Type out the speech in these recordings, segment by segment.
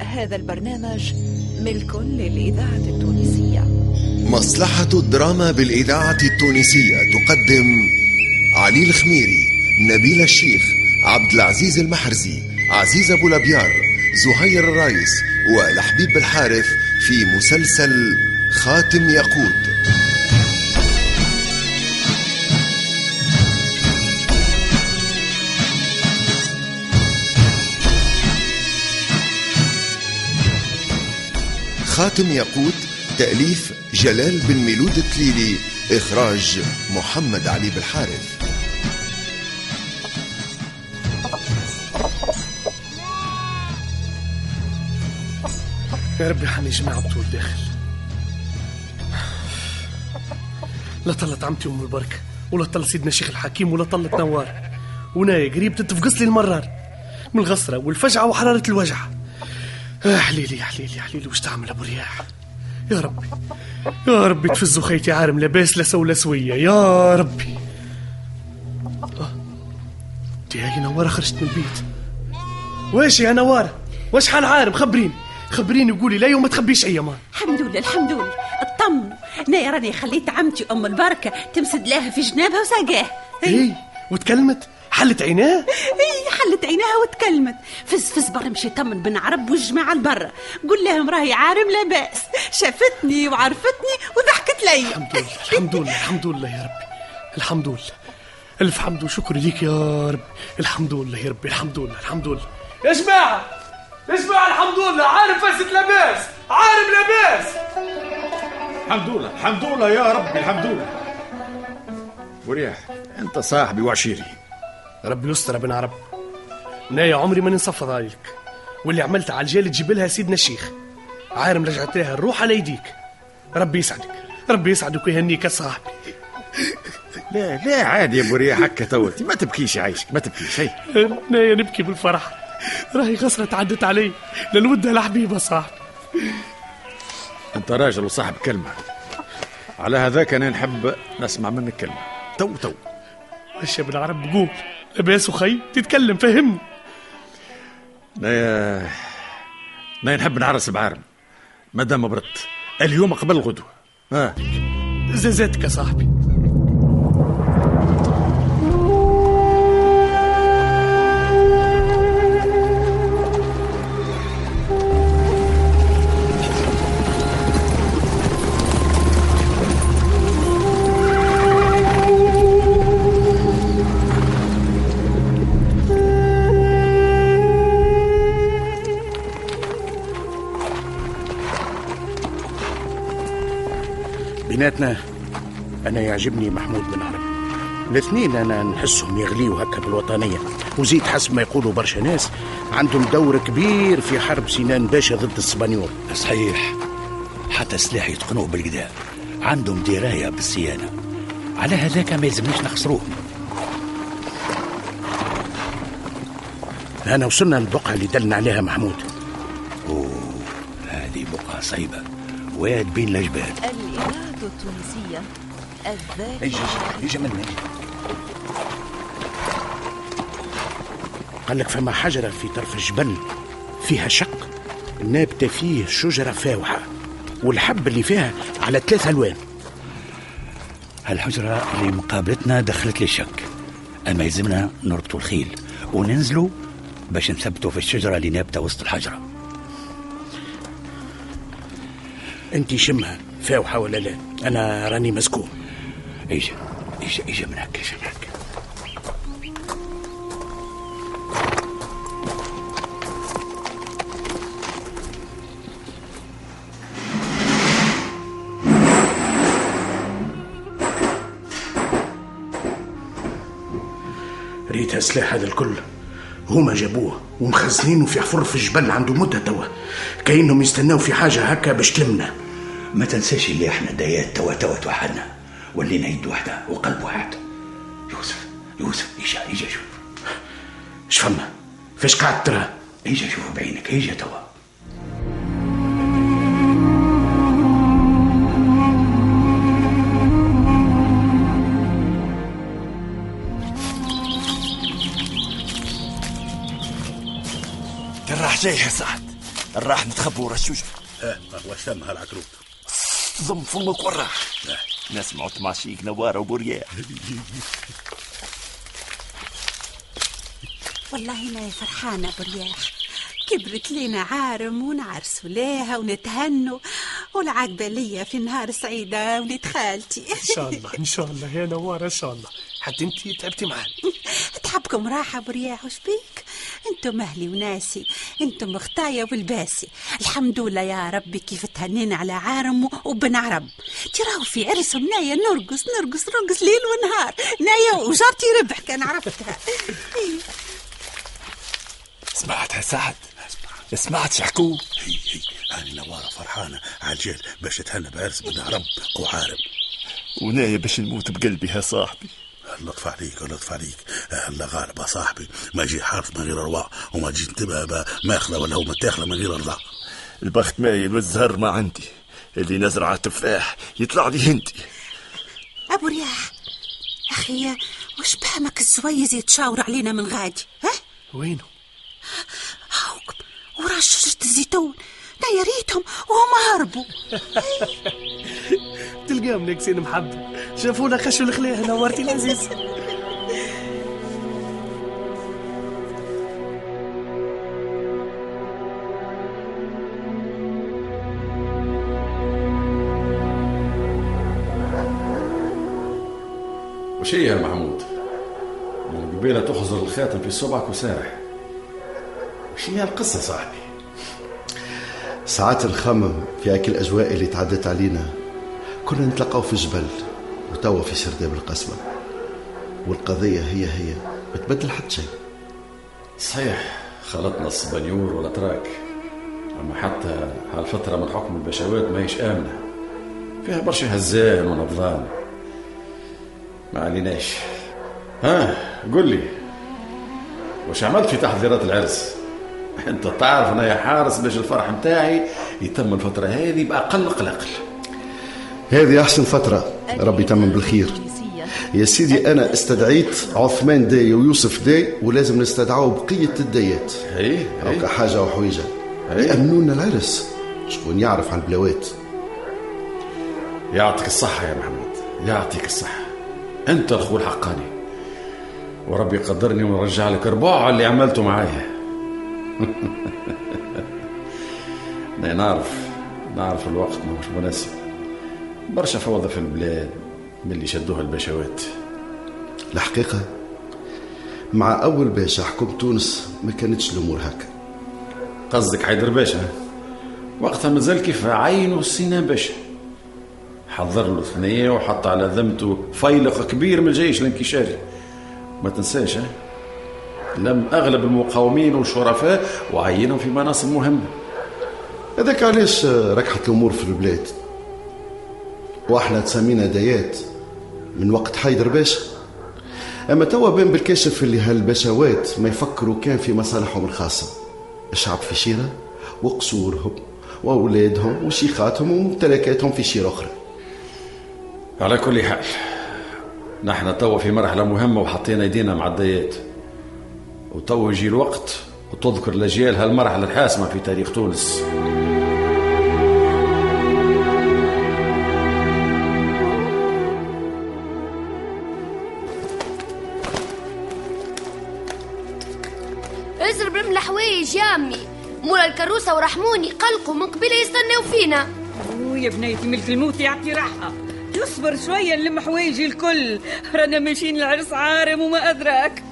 هذا البرنامج ملك للإذاعة التونسية. مصلحة الدراما بالإذاعة التونسية تقدم علي الخميري نبيل الشيخ عبد العزيز المحرزي عزيز أبو لبيار زهير الرايس ولحبيب الحارث في مسلسل خاتم ياقوت. خاتم ياقوت تأليف جلال بن ميلود التليلي إخراج محمد علي بالحارث. يا ربي حني جماعة طول داخل لا طلت عمتي ام البركة ولا طل سيدنا الشيخ الحكيم ولا طلت نوار. ونايا قريب تتفقص لي المرار. من الغصره والفجعة وحرارة الوجع آه حليلي يا حليلي يا حليلي وش تعمل أبو رياح؟ يا ربي يا ربي تفزوا خيتي عارم لاباس لا سو لا سوية يا ربي. آه. دي هاي نواره خرجت من البيت. واش يا نواره واش حال عارم؟ خبريني خبريني قولي لا يوم ما تخبيش أي مان الحمد لله الحمد لله. اطمنوا أنا راني خليت عمتي ام البركة تمسد لها في جنابها وساقاه اي وتكلمت؟ حلت عيناه؟ إي حلت عينها وتكلمت. فز فز برا مشي طمن بن عرب والجماعة البرا قول لهم راهي عارم لاباس. شافتني وعرفتني وضحكت لي. الحمد لله الحمد لله الحمد لله يا ربي. الحمد لله. ألف حمد وشكر ليك يا رب الحمد لله يا ربي الحمد لله الحمد لله. يا جماعة يا جماعة الحمد لله. عارم فزت لاباس. عارم لاباس. الحمد لله الحمد لله يا ربي الحمد لله. ورياح أنت صاحبي وعشيري. ربي يستر بن عرب. نايا عمري ما ننصفى ذلك واللي عملت على الجيل تجيب لها سيدنا الشيخ. عارم رجعت لها الروح على يديك. ربي يسعدك. ربي يسعدك ويهنيك يا صاحبي. لا لا عادي يا أبو رياح. هكا توتي ما تبكيش عايشك ما تبكيش. هي. نايا نبكي بالفرح. راهي غصرة تعدت علي. للودها الحبيبة صاحبي. أنت راجل وصاحب كلمة. على هذاك أنا نحب نسمع منك كلمة. تو تو. يا ابن عرب قول. لباس وخي تتكلم فهمني نايا نايا نحب نعرس بعارم. مادام بردت اليوم قبل الغدوه ها. زازاتك يا صاحبي. يعجبني محمود بن عرب. الاثنين أنا نحسهم يغليوا هكا بالوطنية. وزيد حسب ما يقولوا برشا ناس عندهم دور كبير في حرب سنان باشا ضد السبانيول. صحيح. حتى سلاح يتقنوه بالقدا. عندهم دراية بالصيانة. على هذاك ما يلزمناش نخسروهم. أنا وصلنا للبقعة اللي دلنا عليها محمود. أوه هذه بقعة صعيبة. واد بين الجبال الإذاعة التونسية الذاكرة. أجي أجي مني قال لك فما حجرة في طرف الجبل فيها شق نابتة فيه شجرة فاوحة والحب اللي فيها على ثلاث ألوان. هالحجرة اللي مقابلتنا دخلت لي شك. أما يلزمنا نربطوا الخيل وننزلوا باش نثبتوا في الشجرة اللي نابتة وسط الحجرة. انت شمها فاوحة ولا لا؟ أنا راني مسكون ايجا ايجا ايجا من هكا ايجا من هكا ريتها سلاح هذا الكل. هما جابوه ومخزنينه في حفر في الجبل عنده مدة توا. كأنهم يستناو في حاجة هكا باش تلمنا ما تنساش اللي إحنا دايات توا توا توحدنا. ولينا يد واحدة وقلب واحد. يوسف يوسف ايجا ايجا شوف. اش فما؟ فاش قاعد ترى؟ ايجا شوف بعينك ايجا توا. راح جاي يا سعد. راح نتخبوا ورا الشجر آه واش ثم هالعقروب؟ ضم فمك وراح نسمعوا تماشيك نوارة وبورياح والله أنا فرحانة برياح كبرت لينا عارم ونعرسوا ليها ونتهنوا والعقبة ليا في نهار سعيدة وليد خالتي. إن شاء الله إن شاء الله يا نوار إن شاء الله. حتى انت تعبتي معانا. تعبكم راحة برياح وش بيك أنتم أهلي وناسي أنتم أختايا والباسي. الحمد لله يا ربي كيف تهنينا على عارم وبن عرب. تراو في عرسهم نايا نرقص نرقص نرقص ليل ونهار. نايا وجارتي ربح كان عرفتها. سمعتها سعد؟ سمعت شحكوا هي هي. هاني نوارة فرحانة عالجال باش تهنى بعرس بن عرب وعارم ونايا باش نموت بقلبي يا صاحبي. اللطف عليك اللطف عليك. الله غالب يا صاحبي ما يجي حارث من غير رواق وما تجي انتبه ماخذه ولا هو متاخذه من غير رضا البخت مايل والزهر ما عندي اللي نزرع تفاح يطلع لي هندي. أبو رياح أخي وش بهمك الزويز يتشاور علينا من غادي؟ ها؟ وينه؟ هاوك ورا شجرة الزيتون لا يا ريتهم وهم هربوا. تلقاهم ناقصين محبة. شافونا خشوا الخليه نورتي العزيز وش هي يا محمود؟ من قبيلة تحضر الخاتم في صبعك وسارح وش هي القصة صاحبي؟ ساعات نخمم في هاك الأجواء اللي تعدت علينا كنا نتلقاو في الجبل وتوا في سرداب القسمة والقضية هي هي. ما تبدل حتى شيء. صحيح خلطنا الصبنيور والأتراك. أما حتى هالفترة من حكم البشوات ما هيش آمنة. فيها برشا هزان ونبضان ما عليناش. ها قل لي وش عملت في تحضيرات العرس؟ أنت تعرف أنا يا حارس باش الفرح متاعي يتم الفترة هذه بأقل قلق هذه أحسن فترة. ربي يتمم بالخير. يا سيدي أنا استدعيت عثمان داي ويوسف داي ولازم نستدعوا بقية الدايات كحاجة أو حويجة أي. يأمنونا العرس. شكون يعرف عن البلاوات. يعطيك الصحة يا محمود يعطيك الصحة. أنت الأخو الحقاني. وربي يقدرني ونرجع لك ربع اللي عملته معايا. أنا نعرف. نعرف الوقت ما مش مناسب. برشا فوضى في البلاد من اللي شدوها البشوات. الحقيقة مع أول باشا حكم تونس ما كانتش الأمور هكا. قصدك حيدر باشا؟ وقتها مازال كيف عينه سينان باشا. حضر له ثنية وحط على ذمته فيلق كبير من الجيش الانكشاري. ما تنساش؟ لم أغلب المقاومين والشرفاء وعينهم في مناصب مهمة. هذاك علاش ركحت الأمور في البلاد؟ وإحنا تسمينا دايات من وقت حيدر باشا أما توا بان بالكاشف اللي هالبشوات ما يفكروا كان في مصالحهم الخاصة. الشعب في شيرة وقصورهم وأولادهم وشيخاتهم وممتلكاتهم في شيرة أخرى. على كل حال نحن توا في مرحلة مهمة وحطينا إيدينا مع الديات. وتوا يجي الوقت وتذكر الأجيال هالمرحلة الحاسمة في تاريخ تونس. الكروسه ورحموني قلقوا من قبيله يستناو فينا ويا بنيتي ملك الموت يعطي راحة. تصبر شوية نلم حوايجي الكل رانا ماشيين العرس عارم وما أدراك.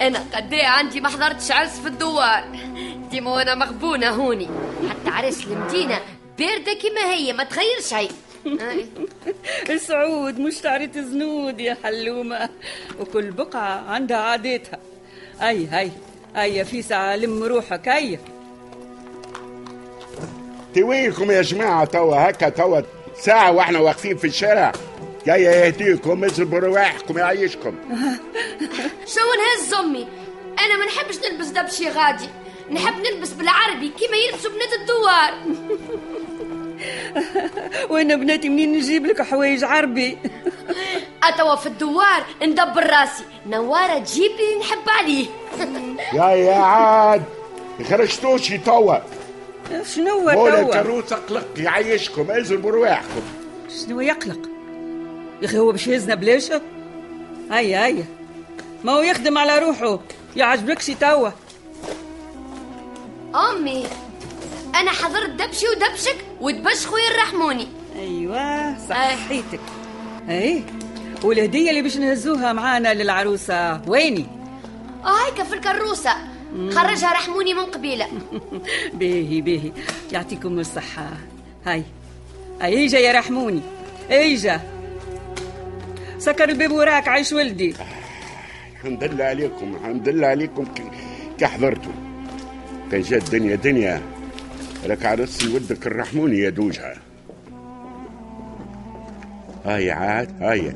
أنا قد إيه عندي ما حضرتش عرس في الدوار. ديما وأنا مغبونة هوني. حتى عرس المدينة بارده كما هي ما تغير شيء السعود مش تعريت زنود يا حلومة. وكل بقعة عندها عادتها. أي هاي هيا في ساعة لم روحك هيا توينكم يا جماعة توا هكا توا ساعة وإحنا واقفين في الشارع. جاية يهديكم اصبروا رواحكم يعيشكم. شو نهز أمي؟ أنا ما نحبش نلبس دبشي غادي. نحب نلبس بالعربي كما يلبسوا بنات الدوار. وين بناتي منين نجيب لك حوايج عربي؟ اتوا في الدوار ندبر راسي. نوارة تجيب لي نحب عليه. يا يا عاد خرجتوش توا. شنو مولا توا؟ الكروسة قلق يعيشكم ازربوا رواحكم شنو يقلق؟ يا أخي هو باش يهزنا بليشه هيا هيا. ما هو يخدم على روحه يعجبكش توا. أمي أنا حضرت دبشي ودبشك ودبش خويا الرحموني. أيوه صحيتك أي. والهدية اللي باش نهزوها معانا للعروسة ويني؟ هيك في الكروسة. خرجها رحموني من قبيلة. باهي باهي يعطيكم الصحة. هاي. هاي اجا يا رحموني اجا سكر الباب وراك عيش ولدي. الحمد لله عليكم الحمد لله عليكم. كي حضرتوا كان جات دنيا دنيا. لك عرس ودك الرحموني يا دوجها. هاي عاد هاي.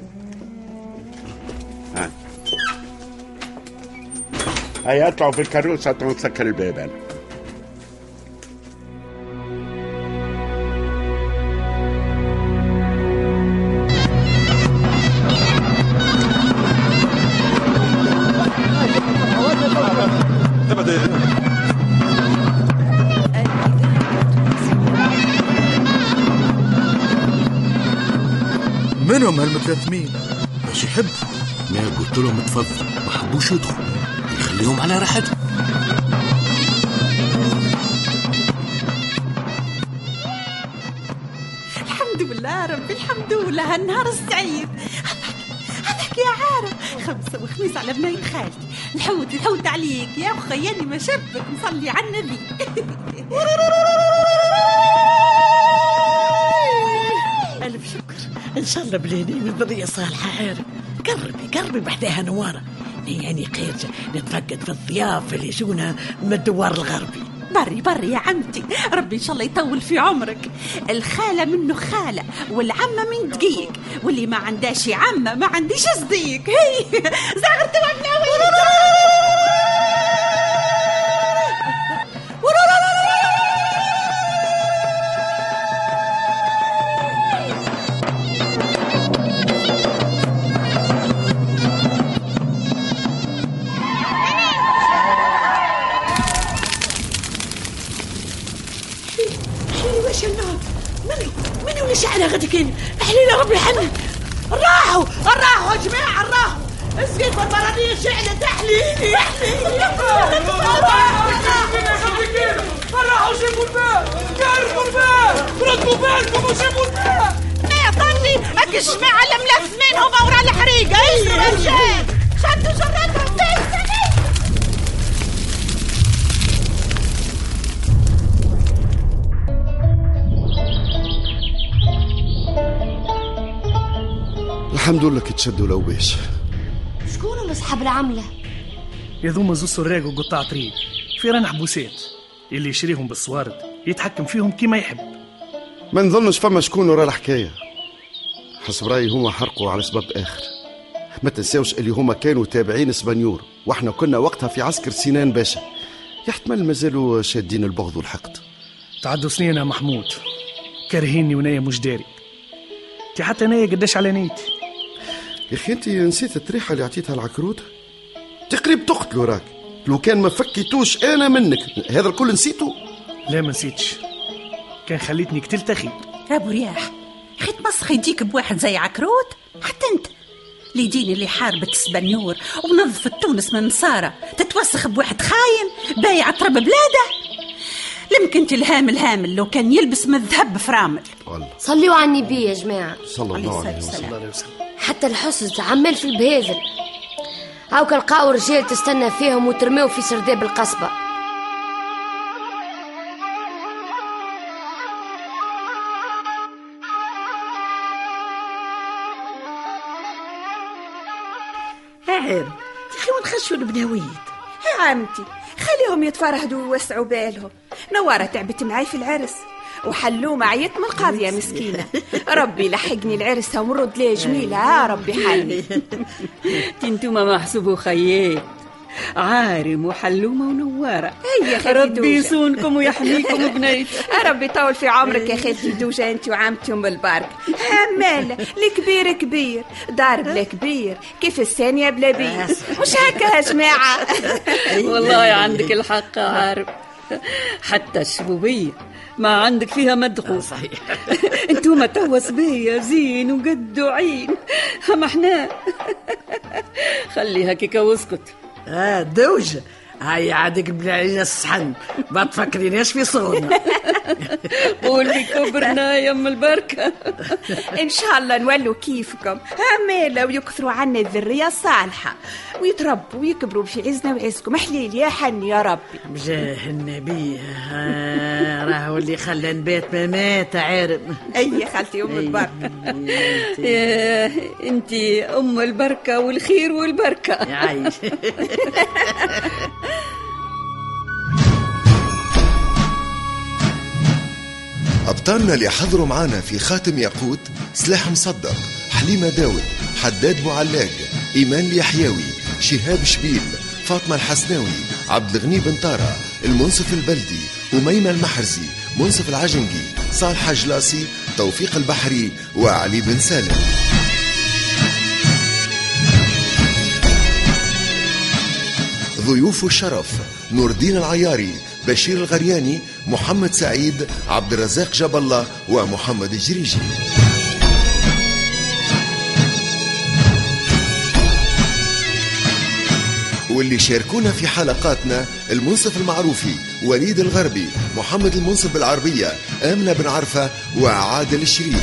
هاي اطلعوا في الكروسة تنسكر الباب أنا. منهم هالمتلثمين باش يحب ما قلت لهم تفضل ما حبوش يدخلوا يخليهم على راحتهم الحمد لله ربي الحمد لله هالنهار السعيد. هذاك يا عارف خمسة وخميس على بناية خالتي. الحوت الحوت عليك. يا أخي ياني ما شبك نصلي على النبي. ألف شكر. إن شاء الله بليني من ذرية صالحة عارف قربي قربي بحداها نوارة. يعني خيرجة نتفقد في الضياف اللي يجونا من الدوار الغربي. بري بري يا عمتي. ربي إن شاء الله يطول في عمرك. الخالة منه خالة والعمة من دقيق واللي ما عندهاش عمة ما عنديش صديق. هي زغرت حيلي الحمد لله كي تشدوا لو باش شكون اصحاب العملة؟ يذوما زوز سراق وقطاع طريق. فيران حبوسات اللي يشريهم بالصوارد يتحكم فيهم كيما يحب. ما نظنش فما شكون ورا الحكاية. حسب رأيي هما حرقوا على سبب آخر. ما تنساوش اللي هما كانوا تابعين السبنيور وإحنا كنا وقتها في عسكر سنان باشا. يحتمل مازالوا شادين البغض والحقد. تعدوا سنين يا محمود. كارهيني ونايا مش داري. انت حتى نايا قداش على نيتي. يا أخي أنت نسيت التريحه اللي عطيتها العكروت؟ تقريب تقتلوا راك لو كان ما فكيتوش أنا منك. هذا الكل نسيته؟ لا ما نسيتش. كان خليتني قتلت أخي. ابو رياح خي تمسخ يجيك بواحد زي عكروت؟ حتى أنت. اللي اللي حاربت السبنيور ونظفت تونس من نصارى تتوسخ بواحد خاين بايع تراب بلاده. لمكن الهام الهامل لو كان يلبس من الذهب فرامل. صلوا على النبي يا جماعة. صلى الله عليه وسلم. حتى الحسن عمال في البهازل هاو لقاو رجال تستنى فيهم وترميو في سرداب القصبة. يا أخي ونخشوا البناويت؟ يا عمتي خليهم يتفرهدوا ويوسعوا بالهم. نوارة تعبت معاي في العرس. وحلومة عيط من القاضية مسكينة. ربي لحقني العرسة ونرد ليه جميلة. يا ربي حالي انتوما محسوبوا خيات عارم وحلومة ونوارة. هيا ربي. يصونكم ويحميكم بنيت. ربي يطول في عمرك يا خالتي دوجة. انت وعمتي ام البرك همالة الكبير كبير دار بلا كبير. كيف الثانية بلا بير؟ مش هكا يا جماعة؟ والله عندك الحق عارف حتى الشبوبية. ما عندك فيها مدخول. صحيح. انتوما توا صبية زين وقد وعين. اما إحنا. خليها كيكا واسكت. آه دوجة. هاي عادك بالعينة الصحن. ما تفكريناش في صغرنا قولي كبرنا يا أم البركة. إن شاء الله نولوا كيفكم. عمالة ويكثروا عنا الذرية الصالحة ويتربوا ويكبروا في عزنا وعزكم. حليل يا حني يا ربي. بجاه النبي. آه راهو اللي خلى نبات ما مات عارف. أي يا خالتي أم البركة. يا أنتي أم البركة والخير والبركة. عايش. أبطالنا اللي حضروا معانا في خاتم ياقوت سلاح مصدق حليمة داود حداد بوعلاق إيمان اليحيوي شهاب شبيل فاطمة الحسناوي عبد الغني بن طارة المنصف البلدي أميمة المحرزي منصف العجنقي صالح جلاسي توفيق البحري وعلي بن سالم. ضيوف الشرف نور الدين العياري بشير الغرياني محمد سعيد عبد الرزاق جاب الله ومحمد الجريجي. واللي شاركونا في حلقاتنا المنصف المعروفي وليد الغربي محمد المنصف بالعربية آمنة بن عرفة وعادل الشريف.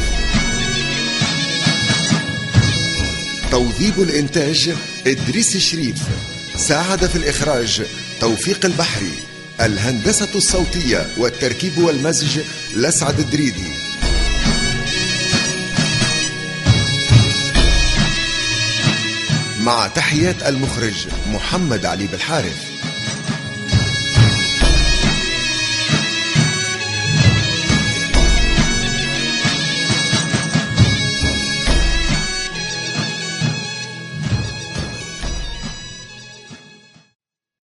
توظيب الإنتاج إدريس الشريف. ساعد في الإخراج توفيق البحري. الهندسة الصوتية والتركيب والمزج لسعد الدريدي. مع تحيات المخرج محمد علي بالحارث.